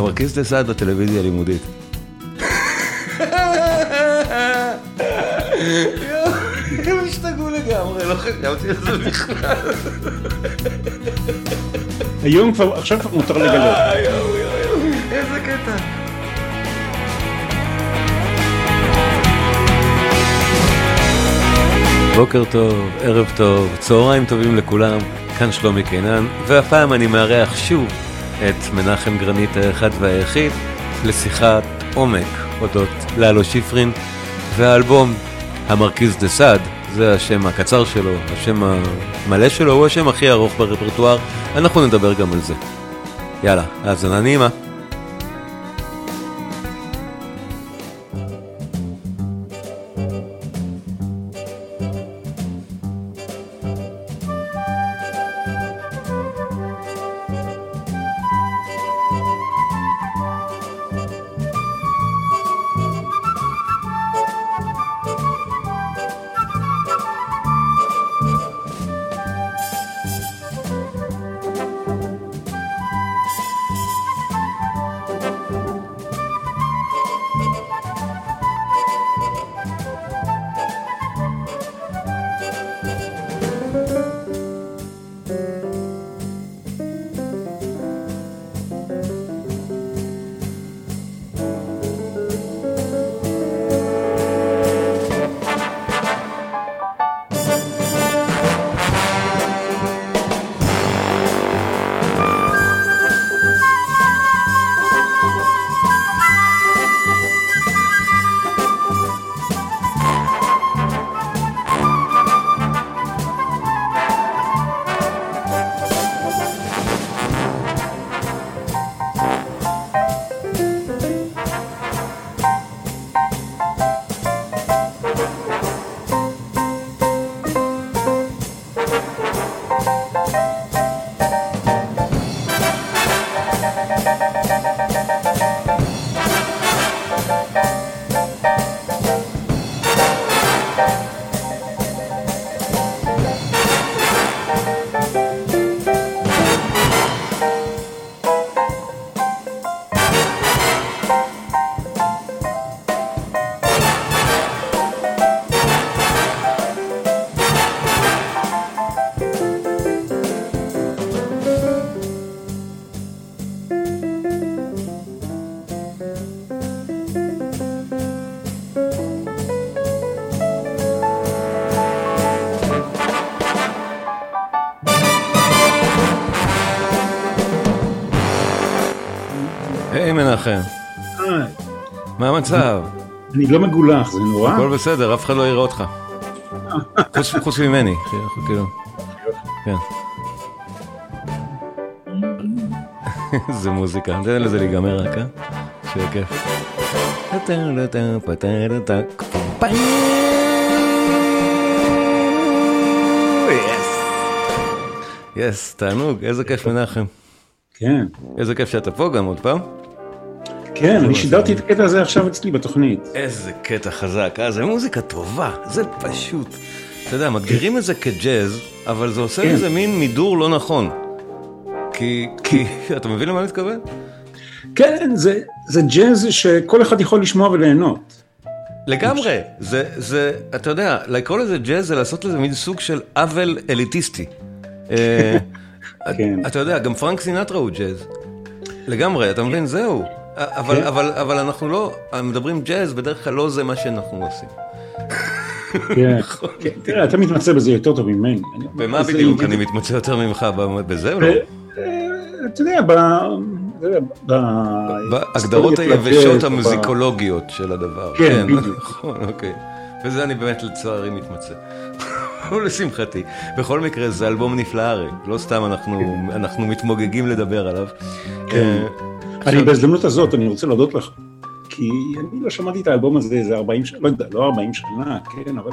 המרכיז דה סעד בטלוויזיה הלימודית. הם השתגעו לגמרי, לא חשבתי על זה בכלל. היום כבר, עכשיו כבר מותר לגלות. איזה קטע. בוקר טוב, ערב טוב, צהריים טובים לכולם, כאן שלומי קינן, והפעם אני מארח שוב את מנחם גרנית האחד והיחיד לשיחת עומק אודות ללו שיפרין והאלבום המרכיז דה סאד, זה השם הקצר שלו, השם המלא שלו הוא השם הכי ארוך ברפרטואר, אנחנו נדבר גם על זה. יאללה, האזנה נעימה. היי מנחם, היי, מה המצב? אני לא מגולח, זה נורא? הכל בסדר, אף אחד לא יראה אותך. חוץ- חוץ ממני, כאילו, כן. איזה מוזיקה, תן לזה להיגמר רק, אה? שיהיה כיף. יס, תענוג, איזה כיף מנחם. כן, איזה כיף שאתה פה גם עוד פעם. כן, אני שידרתי את הקטע הזה עכשיו אצלי בתוכנית. איזה קטע חזק, אה? זה מוזיקה טובה, זה פשוט. אתה יודע, מגדירים את זה כג'אז, אבל זה עושה כן. איזה מין מידור לא נכון. כי, כי, אתה מבין למה אני מתכוון? כן, זה- זה ג'אז שכל אחד יכול לשמוע וליהנות. לגמרי, זה, זה, אתה יודע, לקרוא לזה ג'אז זה לעשות לזה מין סוג של עוול אליטיסטי. אה, כן. אתה יודע, גם פרנק סינטרה הוא ג'אז. לגמרי, אתה מבין? זהו. אבל, כן. אבל, אבל אנחנו לא, מדברים ג'אז, בדרך כלל לא זה מה שאנחנו עושים. כן, כן, תראה, אתה מתמצא בזה יותר טוב ממני. במה בדיוק? אני מתמצא יותר ממך בזה או לא? אה, אה, אתה יודע, בהגדרות היבשות המוזיקולוגיות של הדבר. כן, בדיוק. נכון, אוקיי. וזה אני באמת לצערי מתמצא. ולשמחתי. בכל מקרה, זה אלבום נפלא הרי. לא סתם אנחנו אנחנו מתמוגגים לדבר עליו. כן. אני בהזדמנות הזאת, אני רוצה להודות לך, כי אני לא שמעתי את האלבום הזה איזה 40 שנה, לא יודע, לא 40 שנה, כן, אבל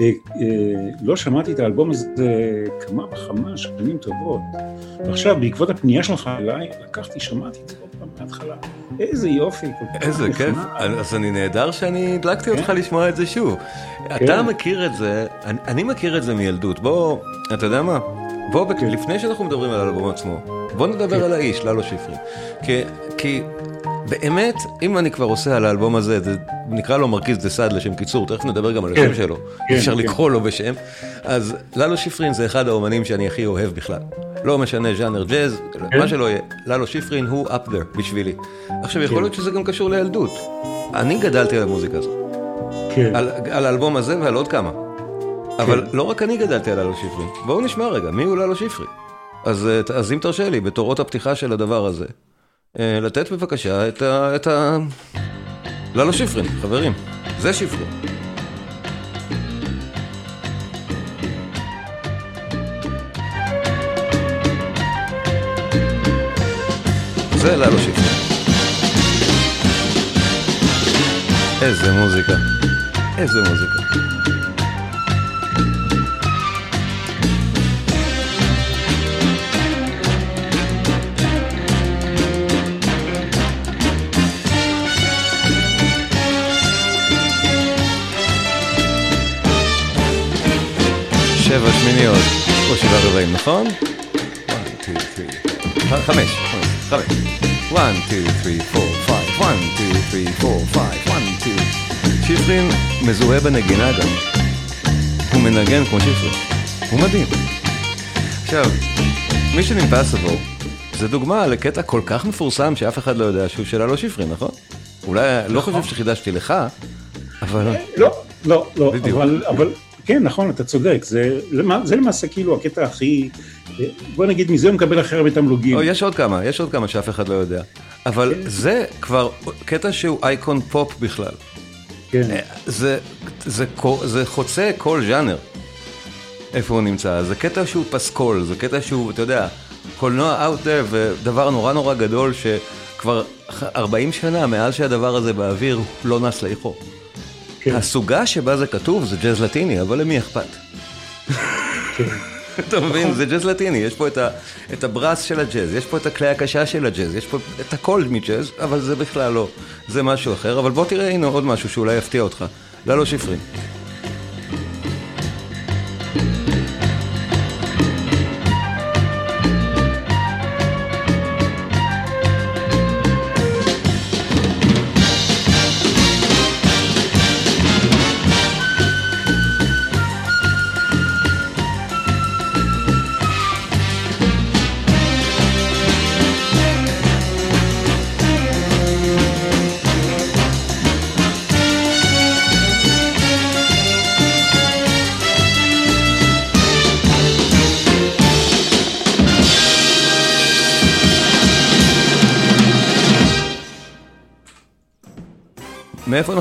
אה, אה, לא שמעתי את האלבום הזה כמה וכמה שנים טובות. ועכשיו, בעקבות הפנייה שלך אליי, לקחתי, שמעתי את זה עוד פעם מההתחלה. איזה יופי, כל כך איזה כיף. אז אני נהדר שאני הדלקתי אותך כן. לשמוע את זה שוב. אתה מכיר את זה, אני- אני מכיר את זה מילדות, בוא, אתה יודע מה? בוא, בק- לפני שאנחנו מדברים על האלבום עצמו, בוא נדבר על האיש, ללו שפרי. כי, כי באמת, אם אני כבר עושה על האלבום הזה, זה נקרא לו מרכיז דה סעד לשם קיצור, תכף נדבר גם על השם שלו, אי אפשר לקרוא לו בשם. אז ללו שפרין זה אחד האומנים שאני הכי אוהב בכלל. לא משנה ז'אנר ג'אז, מה שלא יהיה, ללו שפרין הוא up there בשבילי. עכשיו, יכול להיות שזה גם קשור לילדות. אני גדלתי על המוזיקה הזאת. על האלבום הזה ועל עוד כמה. אבל לא רק אני גדלתי על ללו שפרי, בואו נשמע רגע, מי הוא ללו שפרי? אז, אז אם תרשה לי, בתורות הפתיחה של הדבר הזה, לתת בבקשה את ה... את ה... ללו שפרין, חברים, זה שפרין. זה ללו שפרין. איזה מוזיקה, איזה מוזיקה. שבעה רבעים, נכון? 1, 2, 3, חמש, חמש. 1, 2, 3, 4, 5, 1, 2, 3, 4, 5, 1, 2. שפרין מזוהה בנגינה גם. הוא מנגן כמו שפרין. הוא מדהים. עכשיו, מישן אימפסיבול זה דוגמה לקטע כל כך מפורסם שאף אחד לא יודע שהוא שאלה לא שפרין, נכון? אולי, לא חושב שחידשתי לך, אבל... לא, לא, לא, אבל... כן, נכון, אתה צודק, זה, זה למעשה כאילו הקטע הכי, בוא נגיד, מזה הוא מקבל הכי הרבה תמלוגים. יש עוד כמה, יש עוד כמה שאף אחד לא יודע. אבל כן. זה כבר קטע שהוא אייקון פופ בכלל. כן. זה, זה, זה, זה חוצה כל ז'אנר, איפה הוא נמצא. זה קטע שהוא פסקול, זה קטע שהוא, אתה יודע, קולנוע out there ודבר נורא נורא גדול שכבר 40 שנה מאז שהדבר הזה באוויר לא נס לאיכו. כן. הסוגה שבה זה כתוב זה ג'אז לטיני, אבל למי אכפת? כן. אתה מבין? זה ג'אז לטיני, יש פה את, ה, את הברס של הג'אז, יש פה את הכלי הקשה של הג'אז, יש פה את הכל מג'אז, אבל זה בכלל לא, זה משהו אחר. אבל בוא תראה, הנה עוד משהו שאולי יפתיע אותך. ללו שפרין.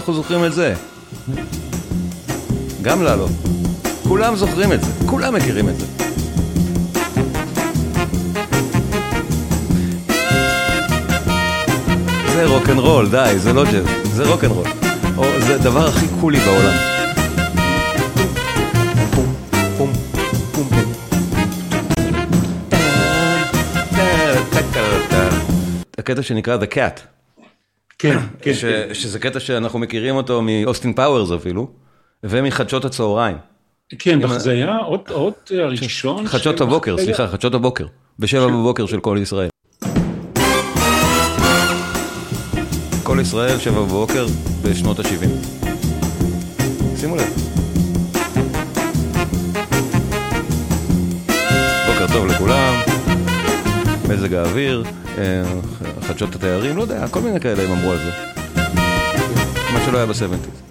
אנחנו זוכרים את זה? גם ללו. כולם זוכרים את זה, כולם מכירים את זה. זה רוקנרול, די, זה לא ג'אז, זה רוקנרול. או זה הדבר הכי קולי בעולם. הקטע שנקרא The Cat. כן, כן. שזה קטע שאנחנו מכירים אותו מאוסטין פאוורס אפילו, ומחדשות הצהריים. כן, זה היה עוד הראשון. חדשות הבוקר, סליחה, חדשות הבוקר. בשבע בבוקר של כל ישראל. כל ישראל, שבע בבוקר, בשנות ה-70. שימו לב. בוקר טוב לכולם, מזג האוויר, חדשות התיירים, לא יודע, כל מיני כאלה הם אמרו על זה. מה שלא היה בסבנטיז.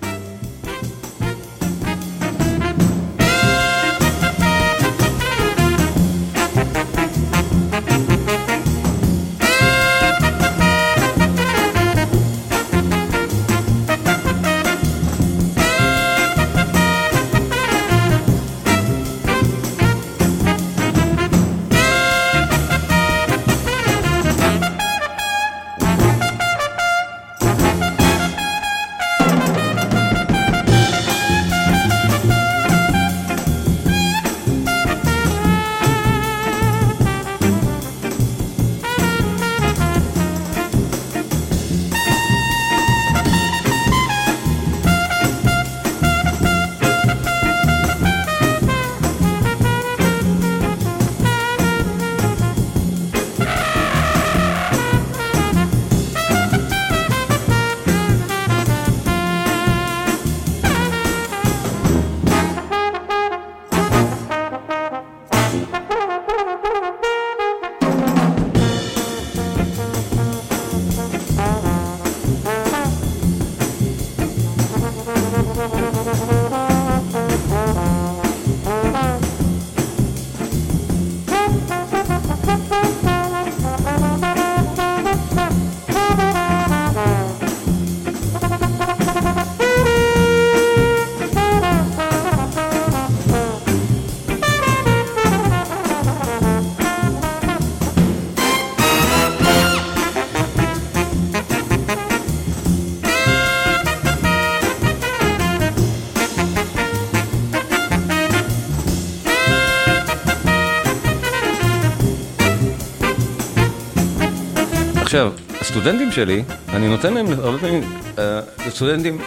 עכשיו, הסטודנטים שלי, אני נותן להם הרבה פעמים, אה, לסטודנטים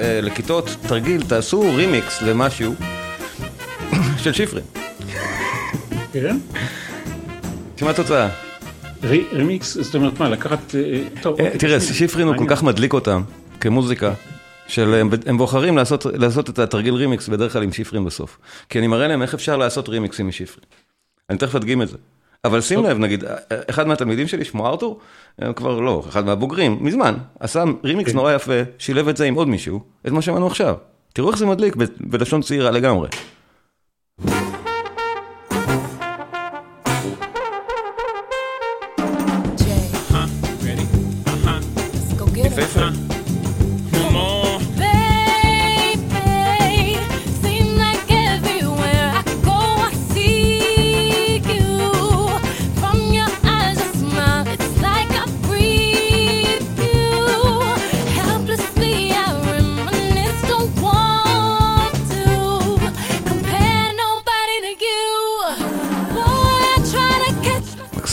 אה, לכיתות תרגיל, תעשו רימיקס למשהו של שיפרין. כן? שמה התוצאה? רי- רימיקס, זאת אומרת מה, לקחת... אה, אה, אוקיי, תראה. שיפרין הוא כל. כך מדליק אותם כמוזיקה, של הם- הם בוחרים לעשות, לעשות את התרגיל רימיקס בדרך כלל עם שיפרין בסוף. כי אני מראה להם איך אפשר לעשות רימיקסים משיפרין. אני תכף אדגים את זה. אבל שים. לב, נגיד, אחד מהתלמידים שלי, שמו ארתור, הם כבר לא, אחד מהבוגרים, מזמן, עשה רימיקס כן. נורא יפה, שילב את זה עם עוד מישהו, את מה שמענו עכשיו. תראו איך זה מדליק בלשון צעירה לגמרי. Jay, Ready?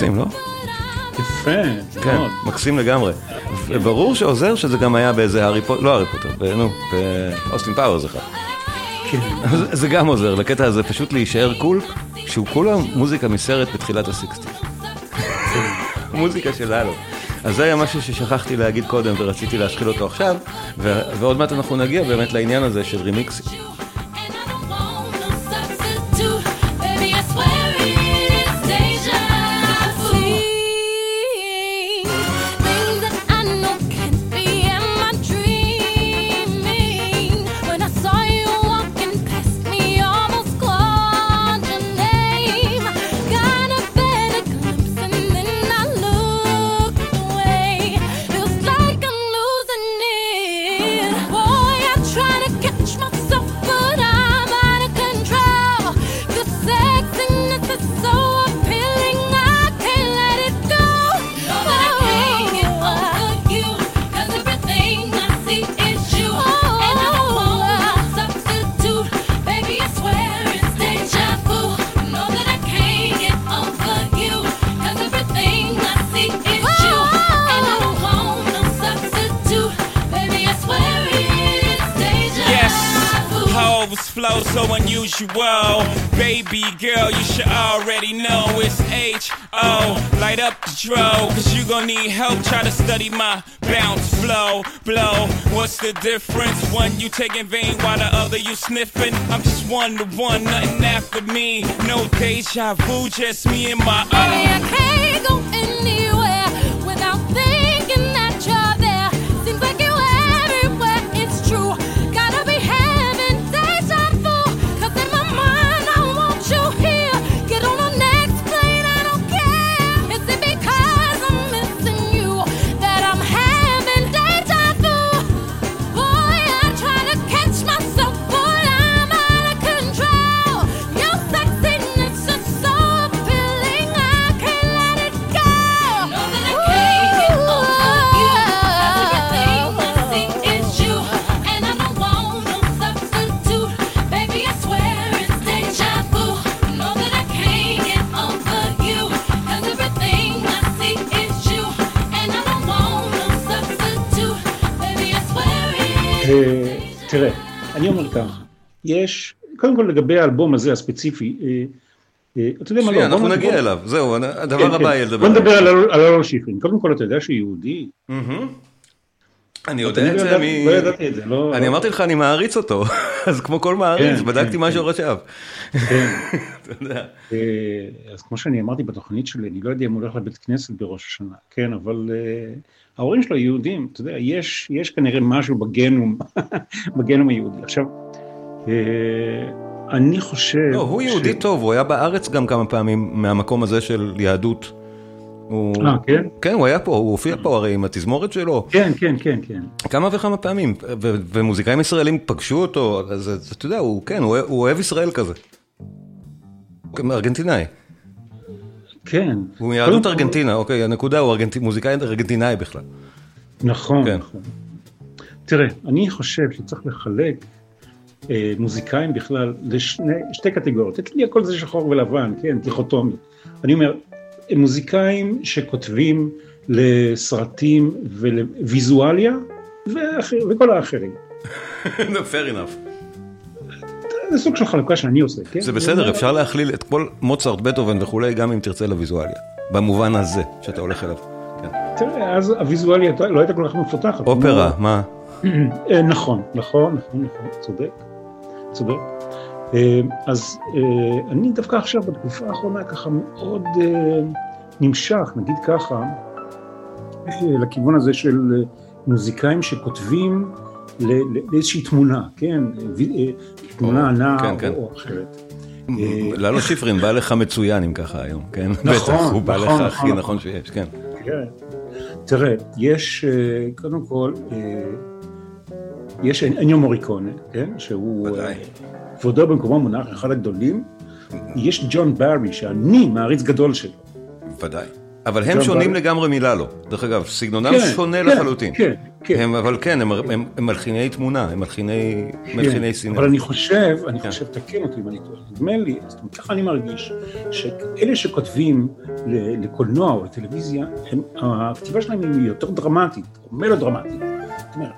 מקסים, לא? יפה, כן, מאוד. מקסים לגמרי. וברור שעוזר שזה גם היה באיזה הארי פוטר, לא הארי פוטר, נו, באוסטין פאוורס אחד. כן. זה- זה גם עוזר, לקטע הזה פשוט להישאר cool, שהוא כולה מוזיקה מסרט בתחילת ה sixties. מוזיקה של הלו. אז זה היה משהו ששכחתי להגיד קודם ורציתי להשחיל אותו עכשיו, ועוד מעט אנחנו נגיע באמת לעניין הזה של רימיקסים. Vu. flow so unusual. Baby girl, you should already know it's H-O. Light up the dro, cause you gon' need help. Try to study my bounce flow, blow. What's the difference? One you taking vein while the other you sniffing. I'm just one to one, nothing after me. No deja vu, just me and my own. I can't go anywhere תראה, אני אומר ככה, יש, קודם כל לגבי האלבום הזה הספציפי, אה, אה, אתה יודע מה, לא, אנחנו נגיע אליו, זהו, כן, הדבר הבא כן. יהיה לדבר. בוא נדבר על אלון- שיפרין, קודם כל אתה יודע שהוא יהודי. אני אני יודע את לא זה מ... לא ידעתי את זה, לא... אני אמרתי לך, אני מעריץ אותו, אז כמו כל מעריץ, כן, בדקתי כן, מה כן. שורשיו. כן. אתה יודע. אה, אז כמו שאני אמרתי בתוכנית שלי, אני לא יודע אם הוא הולך לבית כנסת בראש השנה, כן, אבל אה, ההורים שלו יהודים, אתה יודע, יש, יש כנראה משהו בגנום, בגנום היהודי. עכשיו, אה, אני חושב... לא, הוא יהודי טוב, הוא היה בארץ גם כמה פעמים מהמקום הזה של יהדות. הוא... אה, כן? כן, הוא היה פה, הוא הופיע פה הרי עם התזמורת שלו, כן, כן, כן, כן. כמה וכמה פעמים, ו- ומוזיקאים ישראלים פגשו אותו, אז אתה יודע, הוא כן, הוא הוא אוהב ישראל כזה. הוא ארגנטינאי, כן. הוא מיהדות ארגנטינה, אוקיי, הנקודה הוא ארגנט... מוזיקאי ארגנטינאי בכלל. נכון, כן. נכון. תראה, אני חושב שצריך לחלק אה, מוזיקאים בכלל לשתי קטגוריות. אצלי הכל זה שחור ולבן, כן, דיכוטומי. אני אומר, הם מוזיקאים שכותבים לסרטים ולוויזואליה ואחר, וכל האחרים. fair enough. זה סוג של חלוקה שאני עושה, כן? זה בסדר, אפשר להכליל את כל מוצרט, בטהובן וכולי, גם אם תרצה לוויזואליה. במובן הזה שאתה הולך אליו. כן. תראה, אז הוויזואליה לא הייתה כל כך מפותחת. אופרה, מה? אה, נכון, נכון, נכון, נכון, צודק, צודק. אה, אז אה, אני דווקא עכשיו, בתקופה האחרונה, ככה מאוד נמשך, נגיד ככה, לכיוון הזה של מוזיקאים שכותבים לאיזושהי תמונה, כן? תמונה ענה כן, כן. או אחרת. ללו שיפרין בא לך מצוין אם ככה היום, כן? נכון, בטח, הוא בא לך נכון, הכי נכון. נכון שיש, כן. כן. תראה, יש, אה, קודם כל, אה, יש אניו מוריקונה, כן? שהוא... כבודו במקומו מונח, אחד הגדולים. יש ג'ון בארי, שאני מעריץ גדול שלו. ודאי. אבל הם שונים. לגמרי מללו. דרך אגב, סגנונם כן, שונה כן, לחלוטין. כן, כן. הם, אבל כן, הם, הם, הם מלחיני תמונה, הם מלחיני, מלחיני סינמה. אבל אני חושב, אני כן. חושב, תקן אותי אם אני טועה, נדמה לי, זאת אומרת, ככה אני מרגיש, שאלה שכותבים לקולנוע או לטלוויזיה, הכתיבה שלהם היא יותר דרמטית, או מלודרמטית. זאת אומרת,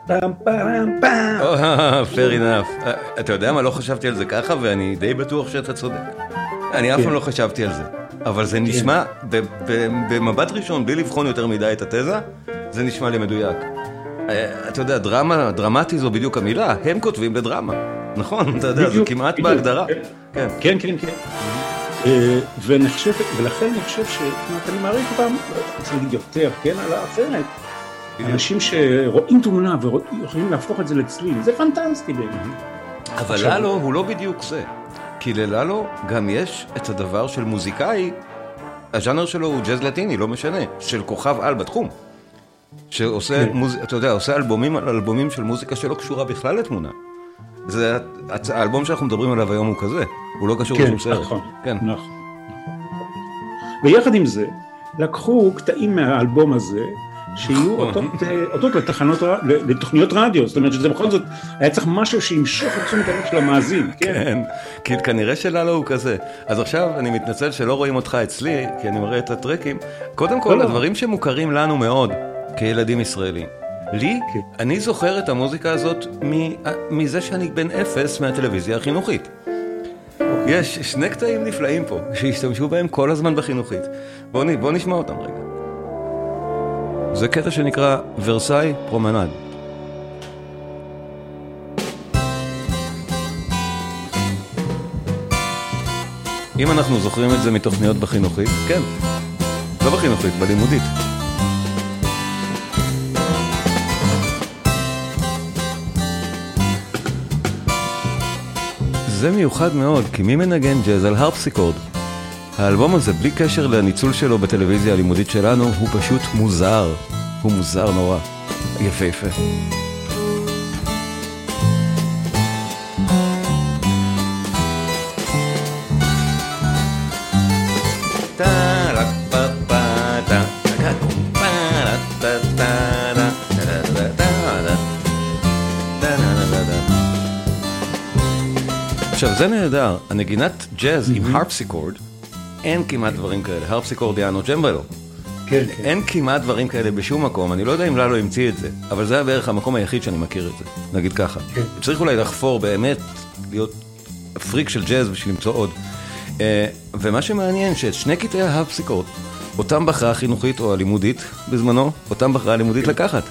פעם פעם פעם. אה, fair enough. אה, אתה יודע מה, לא חשבתי על זה ככה, ואני די בטוח שאתה צודק. אני אף כן. פעם לא חשבתי על זה. אבל זה נשמע, ב- ב- במבט ראשון, בלי לבחון יותר מדי את התזה, זה נשמע לי מדויק. אה, אתה יודע, דרמה, דרמטי זו בדיוק המילה, הם כותבים לדרמה. נכון, אתה יודע, זה כמעט בהגדרה. כן. כן. כן, כן, כן. אה, ולכן אני חושב ש... זאת אומרת, אני מעריך אותם, לא רוצה להגיד יותר, כן, על האחרת. אנשים שרואים תמונה ויכולים להפוך את זה לצליל, זה פנטסטי באמת. אבל עכשיו- ללו הוא לא בדיוק זה. כי לללו גם יש את הדבר של מוזיקאי, הז'אנר שלו הוא ג'אז לטיני, לא משנה, של כוכב על בתחום. שעושה, כן. מוז... אתה יודע, עושה אלבומים על אלבומים של מוזיקה שלא קשורה בכלל לתמונה. זה, הצ- האלבום שאנחנו מדברים עליו היום הוא כזה, הוא לא קשור כן, לשום סרט. נכון, כן. נכון. ויחד עם זה, לקחו קטעים מהאלבום הזה, שיהיו נכון. אותות, אה, אותות לתחנות, לתוכניות רדיו, זאת אומרת שזה בכל זאת, היה צריך משהו שימשוך את תשומת הלב של המאזין, כן? כן, כי כנראה שללו הוא כזה. אז עכשיו אני מתנצל שלא רואים אותך אצלי, כי אני מראה את הטרקים. קודם כל, לא, לא. הדברים שמוכרים לנו מאוד, כילדים ישראלים. לי, כן. אני זוכר את המוזיקה הזאת מ- מזה שאני בן אפס מהטלוויזיה החינוכית. יש שני קטעים נפלאים פה, שהשתמשו בהם כל הזמן בחינוכית. בוא, נ- בוא נשמע אותם רגע. זה קטע שנקרא Versailles Promenade. אם אנחנו זוכרים את זה מתוכניות בחינוכית, כן. לא בחינוכית, בלימודית. זה מיוחד מאוד, כי מי מנגן ג'אז על הרפסיקורד? האלבום הזה, בלי קשר לניצול שלו בטלוויזיה הלימודית שלנו, הוא פשוט מוזר. הוא מוזר נורא. יפהפה. עכשיו זה נהדר, הנגינת ג'אז עם הרפסיקורד, אין כמעט דברים כאלה, הרפסיקורד יענו ג'מבלו. כן, כן. אין כמעט דברים כאלה בשום מקום, אני לא יודע אם ללו המציא את זה, אבל זה היה בערך המקום היחיד שאני מכיר את זה, נגיד ככה. כן. צריך אולי לחפור באמת, להיות פריק של ג'אז בשביל למצוא עוד. אה, ומה שמעניין, שאת שני קטעי ההרפסיקורד, אותם בחרה החינוכית או הלימודית בזמנו, אותם בחרה הלימודית לקחת.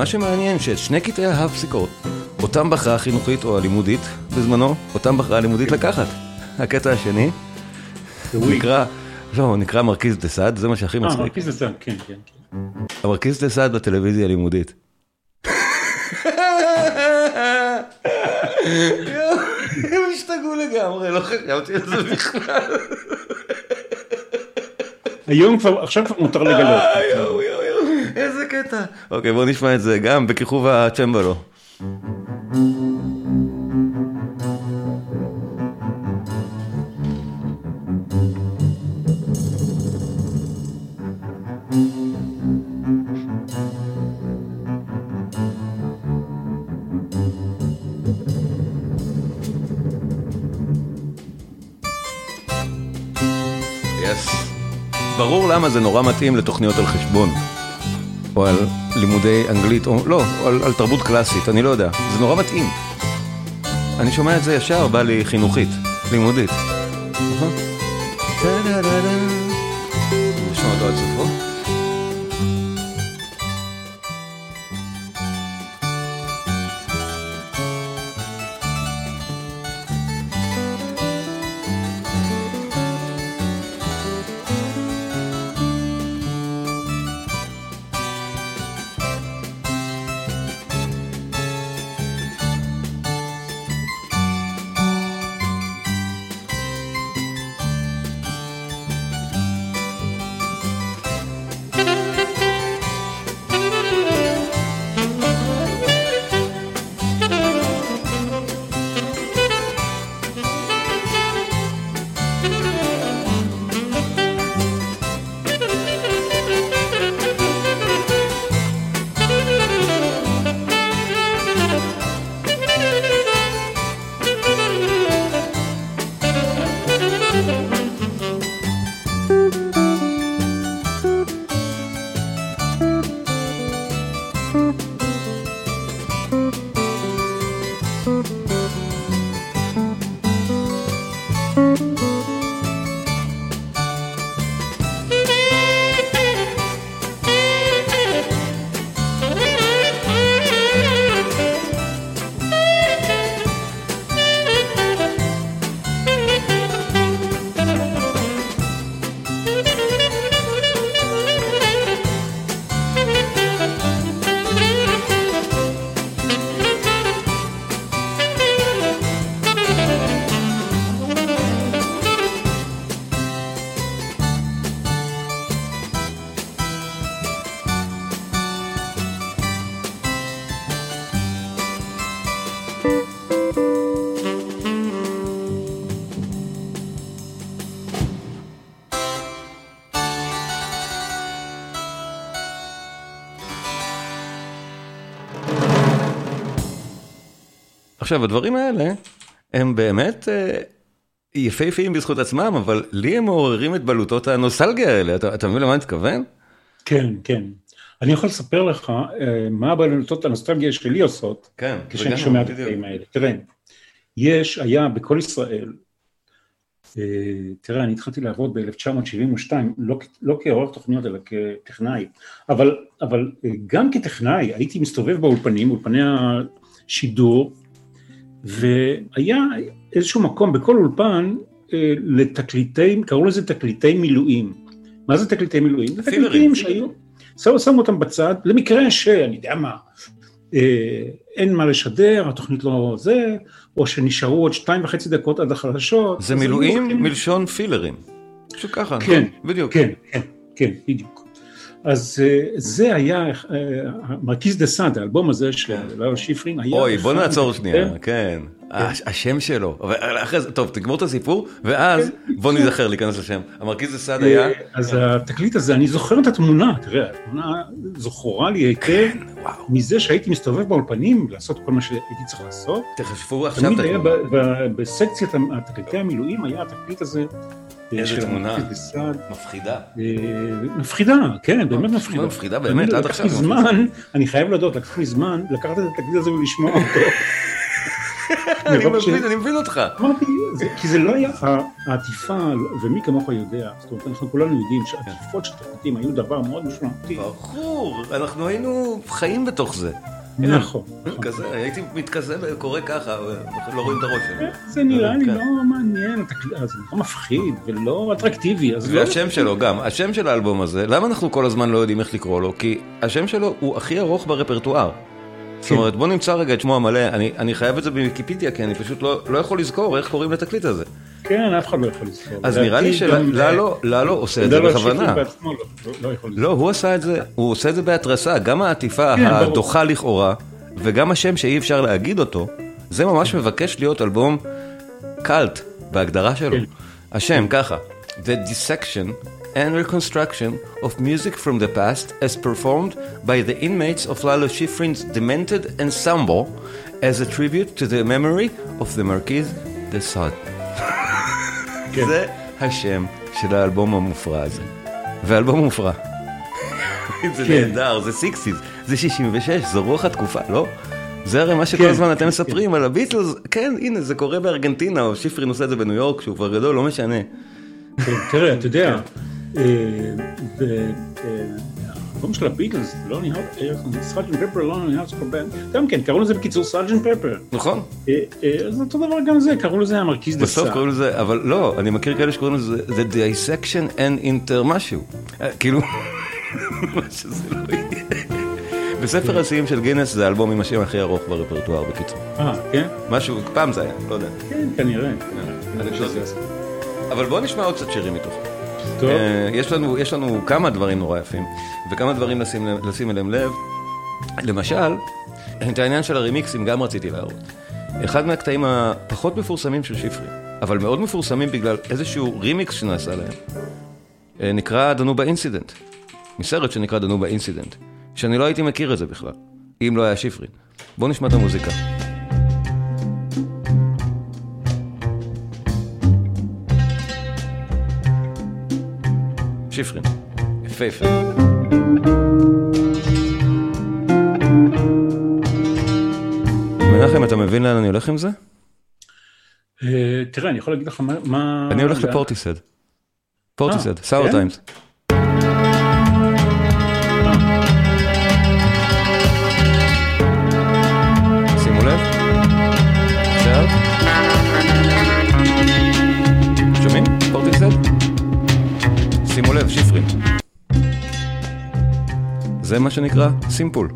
ומה שמעניין שאת שני קטעי ההפסיקות, אותם בחרה החינוכית או הלימודית בזמנו, אותם בחרה הלימודית לקחת. הקטע השני נקרא, לא, נקרא מרכיז דה סאד, זה מה שהכי אה, מצחיק. מרכיז הסן, כן, כן. כן. המרכיז דה סאד בטלוויזיה הלימודית. הם השתגעו לגמרי, לא חשבתי על זה בכלל. היום כבר, עכשיו כבר מותר לגלות. אה, יואו, יואו, יואו, איזה קטע. אוקיי, בואו נשמע את זה גם בכיכוב הצ'מבלו. ברור למה זה נורא מתאים לתוכניות על חשבון. או על לימודי אנגלית, או לא, או על, על תרבות קלאסית, אני לא יודע. זה נורא מתאים. אני שומע את זה ישר, בא לי חינוכית, לימודית. עכשיו, הדברים האלה הם באמת אה, יפהפיים בזכות עצמם, אבל לי הם מעוררים את בלוטות הנוסלגיה האלה. אתה אתה מבין למה אני מתכוון? כן, כן. אני יכול לספר לך אה, מה הבלוטות הנוסטלגיה שלי עושות, כן. כשאני שומע את הקטעים האלה. תראה, יש, היה בכל ישראל, אה, תראה, אני התחלתי לעבוד ב-1972, לא, לא כעורך תוכניות אלא כטכנאי, אבל, אבל גם כטכנאי הייתי מסתובב באולפנים, אולפני השידור, והיה איזשהו מקום בכל אולפן אה, לתקליטי, קראו לזה תקליטי מילואים. מה זה תקליטי מילואים? זה. תקליטים שהיו, שמו אותם בצד, למקרה שאני יודע מה, אה, אין מה לשדר, התוכנית לא זה, או שנשארו עוד שתיים וחצי דקות עד החדשות. זה מילואים מלשון פילרים. פשוט ככה, כן, נכון? בדיוק. כן, כן, כן, בדיוק. אז אה, זה היה, אה, מרכיז דה סאד, האלבום הזה של לאו שיפרין, היה... אוי, בוא נעצור שנייה, כן. הש- השם שלו, אחרי זה, טוב, תגמור את הסיפור, ואז בוא ניזכר להיכנס לשם. המרכיז הסעד היה, אה, אז התקליט הזה, אני זוכר את התמונה, תראה, התמונה זכורה לי היטב מזה שהייתי מסתובב באולפנים לעשות כל מה שהייתי צריך לעשות. תחשבו עכשיו תמיד את היה התמונה. ב- ב- בסקציית התקליטי המילואים, היה התקליט הזה. איזה תמונה. מפחידה. אה, מפחידה, כן, באמת מפחידה. מפחידה באמת, עד לקח עכשיו לי. זמן, אני חייב להודות, לקח לי זמן לקחת את התקליט הזה ולשמוע אותו. אני מבין, אני מבין אותך. אמרתי, כי זה לא היה העטיפה, ומי כמוך יודע, זאת אומרת, אנחנו כולנו יודעים שעטיפות של תקליטים היו דבר מאוד משמעותי. ברור, אנחנו היינו חיים בתוך זה. נכון. הייתי מתכזה וקורא ככה, ולא רואים את הראש שלי. זה נראה לי כן. לא מעניין, התקליט- זה לא מפחיד ולא אטרקטיבי, אז לא... והשם שלו גם, השם של האלבום הזה, למה אנחנו כל הזמן לא יודעים איך לקרוא לו? כי השם שלו הוא הכי ארוך ברפרטואר. זאת כן. אומרת, בוא נמצא רגע את שמו המלא, אני, אני חייב את זה בוויקיפדיה, כי אני פשוט לא, לא יכול לזכור איך קוראים לתקליט הזה. כן, אף אחד לא יכול לזכור. אז נראה לי שללו ללו עושה את זה בכוונה. לא- לא- לא. לא, הוא עשה את זה, הוא עושה את זה בהתרסה, גם העטיפה כן. הדוחה לכאורה, וגם השם שאי אפשר להגיד אותו, זה ממש מבקש להיות אלבום קאלט בהגדרה שלו. כן. השם ככה, The Dissection and Reconstruction of Music from the Past as performed by the inmates of Lalo Schifrin's Demented Ensemble as a tribute to the memory of the Marquis de Sade. כן. זה השם של האלבום המופרע הזה. ואלבום מופרע. זה כן. נהדר, זה סיקסיס, זה 66, זו רוח התקופה, לא? זה הרי מה שכל כן, הזמן אתם כן. מספרים על הביטלס, כן, הנה, זה קורה בארגנטינה, או שיפרין עושה את זה בניו יורק, שהוא כבר גדול, לא משנה. כן, תראה, אתה יודע, כן. אה, ב- אה, של הביטלס, לא נראה, סאג'ן פפר לא נראה סקובן, גם כן, קראו לזה בקיצור סאג'ן פפר. נכון? אז אותו דבר גם זה, קראו לזה המרכיז דה בסוף. קוראים לזה, אבל לא, אני מכיר כאלה שקוראים לזה The Dissection and Inter משהו. אה, כאילו, מה שזה לא יהיה. בספר השיאים של גינס זה האלבום עם השם הכי ארוך ברפרטואר, בקיצור. אה, כן? משהו, פעם זה היה, לא יודע. כן, כנראה. שזה- אבל בואו נשמע עוד קצת שירים מתוך. טוב, אה, יש לנו, יש לנו כמה דברים נורא יפים, וכמה דברים לשים, לשים אליהם לב. למשל, את העניין של הרימיקסים גם רציתי להראות. אחד מהקטעים הפחות מפורסמים של שפרי, אבל מאוד מפורסמים בגלל איזשהו רימיקס שנעשה להם, אה, נקרא Danube Incident, מסרט שנקרא Danube Incident, שאני לא הייתי מכיר את זה בכלל, אם לא היה שיפרין. בואו נשמע את המוזיקה. שיפרין, יפהפה. מנחם, אתה מבין לאן אני הולך עם זה? אה, תראה, אני יכול להגיד לך מה... אני הולך לפורטיסד. פורטיסד, אה, סאור כן? טיימס. זה מה שנקרא סימפול.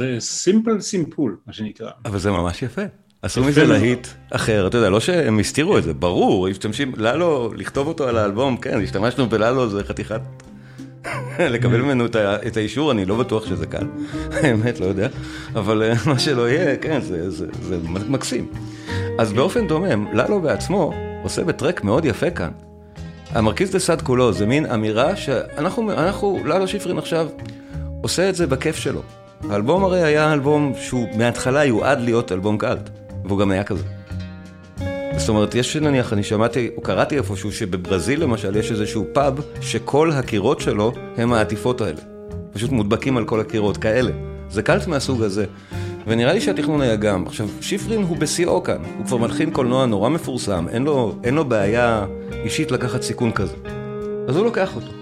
זה סימפל סימפול, מה שנקרא. אבל זה ממש יפה. עשו מזה להיט אחר, אתה יודע, לא שהם הסתירו את זה, ברור, משתמשים, ללו, לכתוב אותו על האלבום, כן, השתמשנו בללו, זה חתיכת... לקבל ממנו את האישור, אני לא בטוח שזה קל, האמת, לא יודע, אבל אה, מה שלא יהיה, כן, זה- זה זה מקסים. אז באופן דומם, ללו בעצמו עושה בטרק מאוד יפה כאן. המרכיז דה סאד כולו זה מין אמירה שאנחנו, אנחנו, ללו שיפרין עכשיו עושה את זה בכיף שלו. האלבום הרי היה אלבום שהוא מההתחלה יועד להיות אלבום קאלט, והוא גם היה כזה. זאת אומרת, יש נניח, אני שמעתי, או קראתי איפשהו, שבברזיל למשל יש איזשהו פאב, שכל הקירות שלו הם העטיפות האלה. פשוט מודבקים על כל הקירות, כאלה. זה קאלט מהסוג הזה. ונראה לי שהתכנון היה גם. עכשיו, שיפרין הוא בשיאו כאן, הוא כבר מלחין קולנוע נורא מפורסם, אין לו, אין לו בעיה אישית לקחת סיכון כזה. אז הוא לוקח אותו.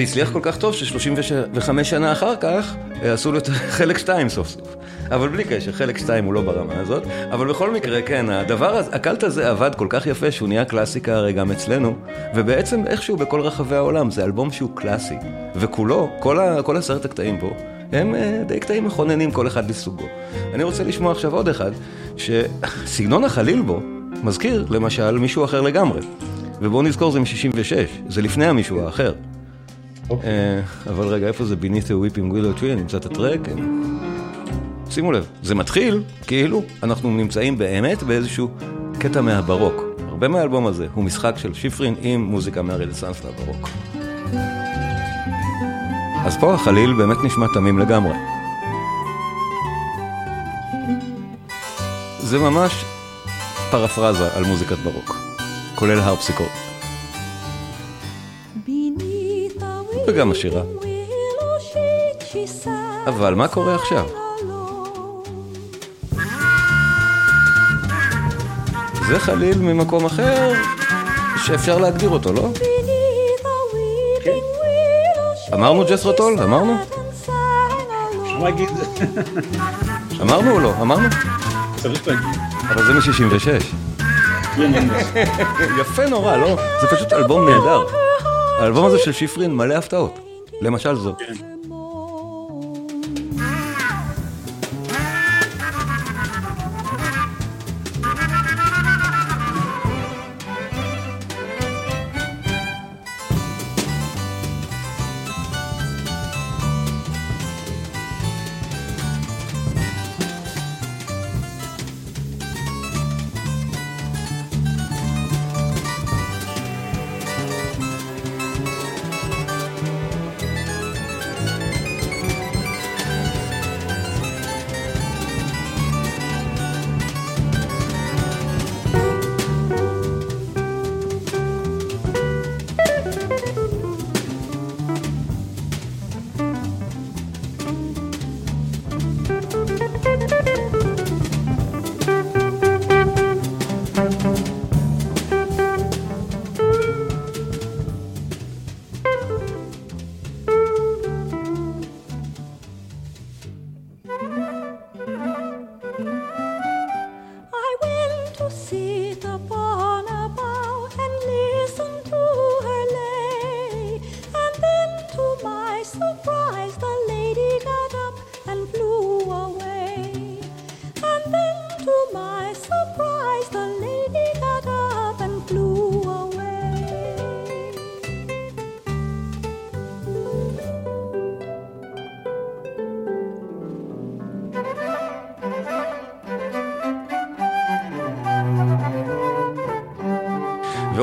זה הצליח כל כך טוב ש-35 שנה אחר כך אה, עשו לו את חלק 2 סוף סוף. אבל בלי קשר, חלק 2 הוא לא ברמה הזאת. אבל בכל מקרה, כן, הדבר הזה, הקלט הזה עבד כל כך יפה שהוא נהיה קלאסיקה הרי גם אצלנו, ובעצם איכשהו בכל רחבי העולם, זה אלבום שהוא קלאסי. וכולו, כל, ה, כל עשרת הקטעים בו, הם אה, די קטעים מכוננים כל אחד לסוגו. אני רוצה לשמוע עכשיו עוד אחד, שסגנון החליל בו מזכיר למשל מישהו אחר לגמרי. ובואו נזכור זה מ-66, זה לפני המישהו האחר. אה, אבל רגע, איפה זה Beneath a Weeping Willow Tree? אני אמצא את הטרק. שימו לב, זה מתחיל כאילו אנחנו נמצאים באמת באיזשהו קטע מהברוק. הרבה מהאלבום הזה הוא משחק של שיפרין עם מוזיקה מהרנסאנס והברוק. אז פה החליל באמת נשמע תמים לגמרי. זה ממש פרפרזה על מוזיקת ברוק, כולל הרפסיקות. וגם השירה. אבל מה קורה עכשיו? זה חליל ממקום אחר שאפשר להגדיר אותו, לא? אמרנו ג'סרטול? אמרנו? אפשר להגיד, אמרנו או לא? אמרנו? צריך להגיד. אבל זה מ-66. כן. יפה נורא, לא? זה פשוט אלבום נהדר. האלבום הזה של שיפרין מלא הפתעות. למשל זו. sit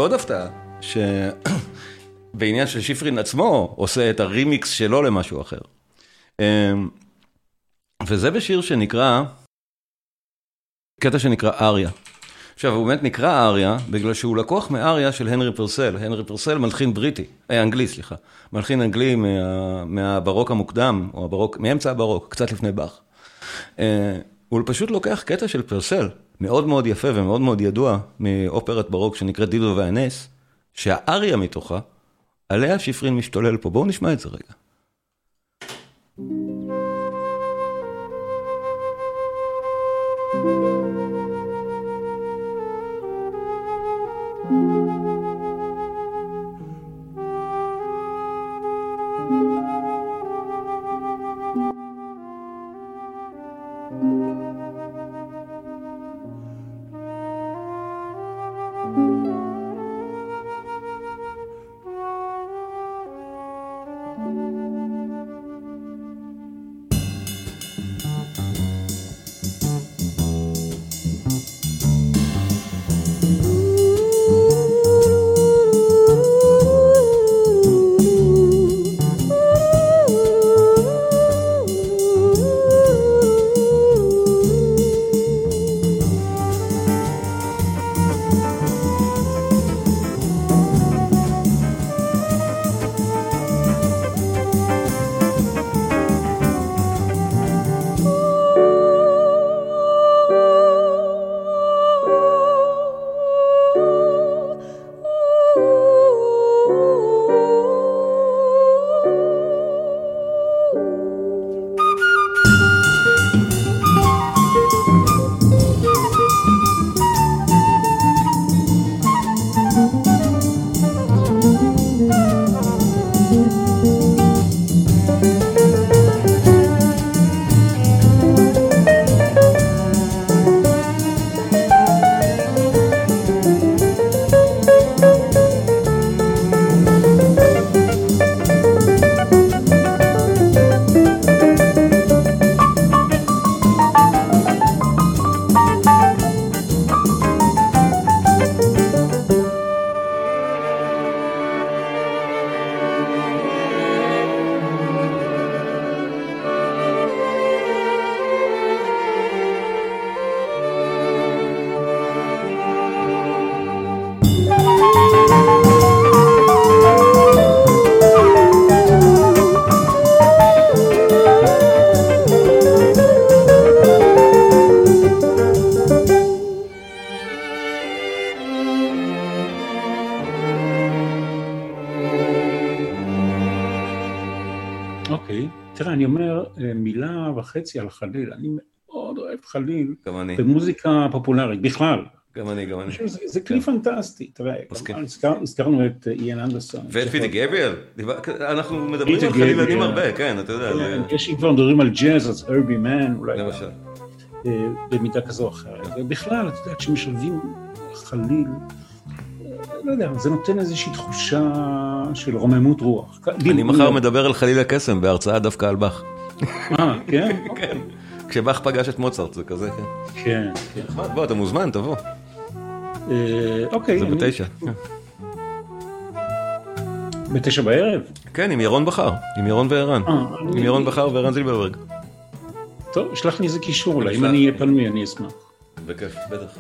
ועוד הפתעה, שבעניין של שיפרין עצמו עושה את הרימיקס שלו למשהו אחר. אמ, וזה בשיר שנקרא, קטע שנקרא אריה. עכשיו, הוא באמת נקרא אריה, בגלל שהוא לקוח מאריה של הנרי פרסל. הנרי פרסל מלחין בריטי, אה, אנגלי, סליחה. מלחין אנגלי מה, מהברוק המוקדם, או הברוק, מאמצע הברוק, קצת לפני באך. אה, הוא פשוט לוקח קטע של פרסל, מאוד מאוד יפה ומאוד מאוד ידוע, מאופרת ברוק שנקראת דידו והנס, שהאריה מתוכה, עליה שיפרין משתולל פה. בואו נשמע את זה רגע. וחצי על חליל, אני מאוד אוהב חליל גם אני, במוזיקה פופולרית, בכלל. גם אני, גם אני. שזה- זה כלי פנטסטי, תראה, הזכרנו את אה, איין אנדרסון. ואת פיטי גבריאל, אנחנו מדברים על חלילנים גבריאל. הרבה, כן, אתה יודע, זה- כן, יש אם כבר מדברים על ג'אז, אז הרבי מן, אולי למשל. אה, במידה כזו או אחרת. ובכלל, אתה יודע, כשמשלבים חליל, אה, לא יודע, זה נותן איזושהי תחושה של רוממות רוח. אני מחר מדבר על חליל הקסם בהרצאה דווקא על באך. אה, כן? כן. כשבאך פגש את מוצרט, זה כזה, כן. כן, כן. בוא, אתה מוזמן, תבוא. אה, אוקיי. זה בתשע. בתשע בערב? כן, עם ירון בכר, עם ירון וערן. אה, עם ירון בכר וערן זילברברג. טוב, שלח לי איזה קישור אולי, אם. אני אהיה פנוי אני אשמח. בכיף, בטח.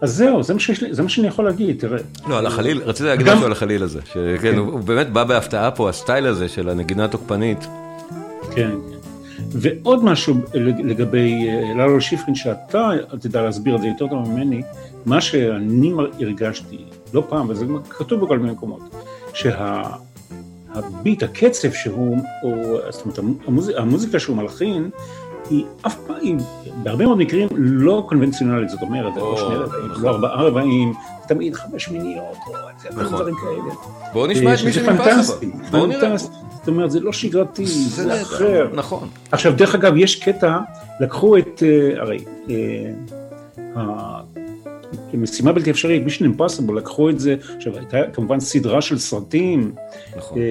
אז זהו, זה מה שיש זה מה שאני יכול להגיד, תראה. לא, על החליל, רציתי להגיד משהו על החליל הזה. שכן, הוא הוא באמת בא בהפתעה פה, הסטייל הזה של הנגינה התוקפנית. כן, כן. ועוד משהו לגבי אה, ללו שיפרין, שאתה תדע להסביר את זה יותר טוב ממני, מה שאני הרגשתי לא פעם, וזה כתוב בכל מיני מקומות, שהביט, הקצב שהוא, הוא, זאת אומרת, המוז, המוזיקה שהוא מלחין, היא אף פעם, בהרבה מאוד מקרים לא קונבנציונלית, זאת אומרת, זה לא שני רבעים, נכון. לא ארבעה רבעים, תמיד חמש מיניות, או נכון. דברים כאלה. בואו נשמע את פנטסטי, מפסבו. בואו נראה. פנטסטי. זאת אומרת, זה לא שגרתי, זה. אחר. נכון. עכשיו, דרך אגב, יש קטע, לקחו את, אה, הרי, אה, ה- משימה בלתי אפשרית, מישן אימפסיבול, לקחו את זה, עכשיו הייתה כמובן סדרה של סרטים נכון. אה,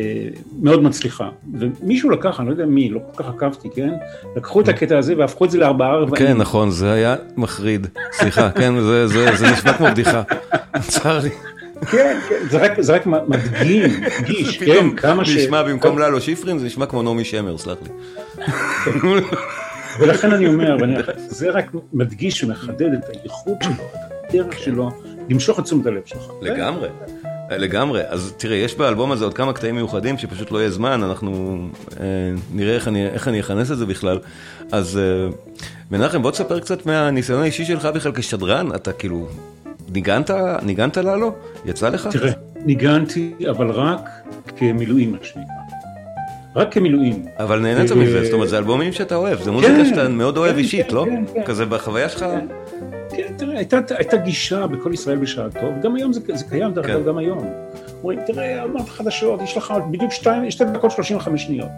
מאוד מצליחה, ומישהו לקח, אני לא יודע מי, לא כל כך עקבתי, כן? לקחו את הקטע הזה והפכו את זה לארבעה רבעים. כן, נכון, זה היה מחריד. סליחה, כן, זה- זה זה נשמע כמו בדיחה. צר לי. כן, כן, זה רק, זה רק מדגים, מדגיש, כן, כמה ש... נשמע במקום ללו שיפרין, זה נשמע כמו נעמי שמר, סלח לי. ולכן אני אומר, זה רק מדגיש ומחדד את הייחוד שלו, הדרך שלו, למשוך את תשומת הלב שלך. לגמרי. לגמרי, אז תראה, יש באלבום הזה עוד כמה קטעים מיוחדים שפשוט לא יהיה זמן, אנחנו אה, נראה איך אני, איך אני אכנס את זה בכלל. אז אה, מנחם, בוא תספר קצת מהניסיון האישי שלך בכלל כשדרן, אתה כאילו, ניגנת, ניגנת להלו? יצא לך? תראה, ניגנתי, אבל רק כמילואים, מה שנקרא. רק כמילואים. אבל נהנית אה, מזה, זאת אומרת, זה אלבומים שאתה אוהב, זה מוזיקה כן, שאתה מאוד אוהב כן, אישית, כן, לא? כן, כן. כזה בחוויה שלך? כן, תראה, הייתה, הייתה גישה בכל ישראל בשעתו, וגם היום זה, זה קיים, דרך כן. אגב, גם היום. אומרים, תראה, מעט חדשות, יש לך בדיוק שתיים, שתי דקות 35 שניות.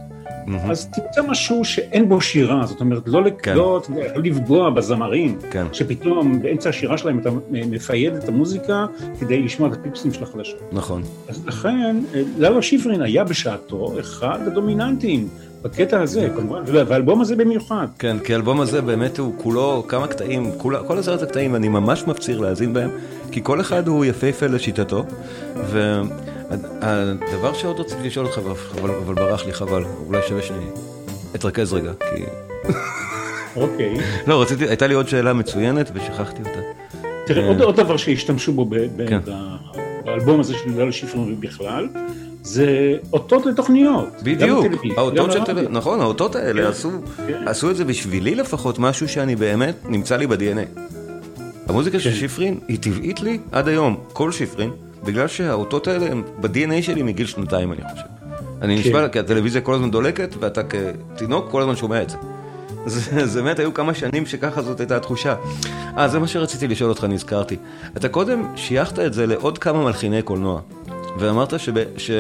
מהמם. אז תמצא משהו שאין בו שירה, זאת אומרת, לא, כן. כן. לא, לא לפגוע בזמרים, כן. שפתאום באמצע השירה שלהם אתה מפייד את המוזיקה כדי לשמוע את הפיפסים של החדשות. נכון. אז לכן, אה, ללו שיפרין היה בשעתו אחד הדומיננטיים בקטע הזה, כמובן, והאלבום הזה במיוחד. כן, כי האלבום הזה באמת הוא כולו כמה קטעים, כולה, כל עשרת הקטעים, אני ממש מפציר להאזין בהם, כי כל אחד הוא יפהפה לשיטתו, והדבר שעוד רציתי לשאול אותך, אבל, אבל ברח לי חבל, אולי שווה שאני אתרכז רגע, כי... אוקיי. לא, רציתי, הייתה לי עוד שאלה מצוינת ושכחתי אותה. תראה, עוד, עוד דבר שהשתמשו בו כן. באלבום הזה של ללו שיפרין ובכלל, זה אותות לתוכניות. בדיוק, האותות של. טלוויזיה, נכון, האותות האלה כן, עשו, כן. עשו את זה בשבילי לפחות משהו שאני באמת נמצא לי ב-DNA. המוזיקה של כן. שיפרין היא טבעית לי עד היום, כל שיפרין, בגלל שהאותות האלה הם ב-DNA שלי מגיל שנתיים אני חושב. אני כן. נשבע, כי הטלוויזיה כל הזמן דולקת ואתה כתינוק כל הזמן שומע את זה. זה זה באמת היו כמה שנים שככה זאת הייתה התחושה. אה, זה מה שרציתי לשאול אותך, נזכרתי. אתה קודם שייכת את זה לעוד כמה מלחיני קולנוע, ואמרת שב, ש,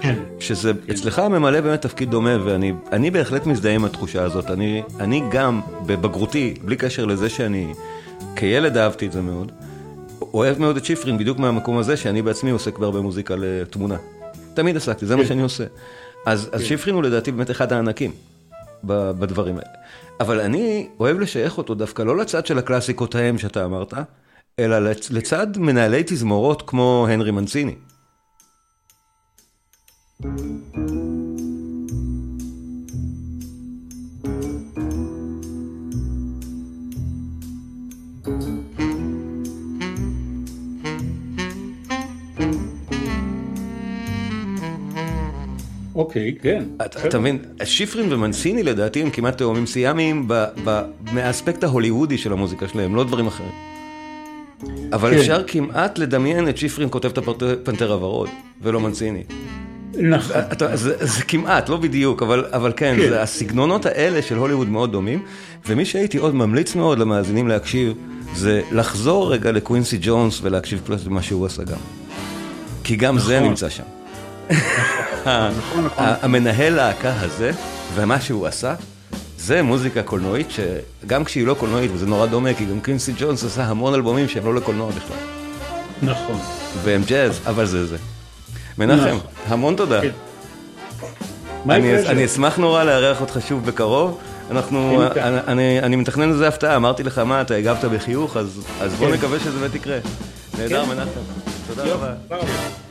כן. שזה אצלך ממלא באמת תפקיד דומה, ואני אני בהחלט מזדהה עם התחושה הזאת. אני, אני גם, בבגרותי, בלי קשר לזה שאני כילד אהבתי את זה מאוד, אוהב מאוד את שיפרין בדיוק מהמקום הזה, שאני בעצמי עוסק בהרבה מוזיקה לתמונה. תמיד עסקתי, זה מה שאני עושה. אז, אז שיפרין הוא לדעתי באמת אחד הענקים בדברים האלה. אבל אני אוהב לשייך אותו דווקא לא לצד של הקלאסיקות ההם שאתה אמרת, אלא לצ- לצד מנהלי תזמורות כמו הנרי מנציני. אוקיי, כן. אתה מבין, שיפרין ומנסיני לדעתי הם כמעט תאומים סיאמיים מהאספקט ההוליוודי של המוזיקה שלהם, לא דברים אחרים. אבל כן. אפשר כמעט לדמיין את שיפרין כותב את הפנתר- פנתר הוורוד, ולא מנסיני. נכון. אתה, זה, כמעט, לא בדיוק, אבל, אבל כן, כן. הסגנונות האלה של הוליווד מאוד דומים, ומי שהייתי עוד ממליץ מאוד למאזינים להקשיב, זה לחזור רגע לקווינסי ג'ונס ולהקשיב קצת למה שהוא עשה גם. כי גם זה נכון. נמצא שם. נכון, נכון. המנהל להקה הזה, ומה שהוא עשה, זה מוזיקה קולנועית שגם כשהיא לא קולנועית, וזה נורא דומה, כי גם קווינסי ג'ונס עשה המון אלבומים שהם לא לקולנוע בכלל, נכון. והם ג'אז, אבל זה זה. מנחם. המון תודה. כן. אני? אשמח נורא לארח אותך שוב בקרוב. אנחנו, בעיה. אני, אני, מתכנן לזה הפתעה, אמרתי לך מה, אתה הגבת בחיוך, אז, אז בוא כן. נקווה שזה באמת יקרה. נהדר, כן. מנחם. יופי, רבה. תודה רבה.